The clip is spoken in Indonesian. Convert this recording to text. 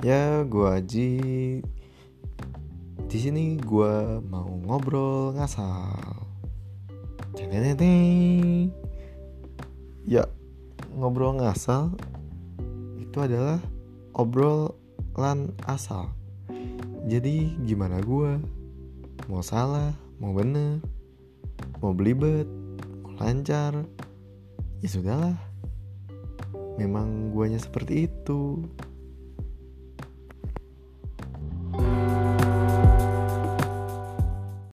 Ya, gue Aji. Di sini gue mau ngobrol ngasal. Teneneneng. Ya, ngobrol ngasal itu adalah obrolan asal. Jadi gimana gue Mau salah, mau bener, mau belibet, mau lancar. Ya sudahlah. Memang guanya seperti itu.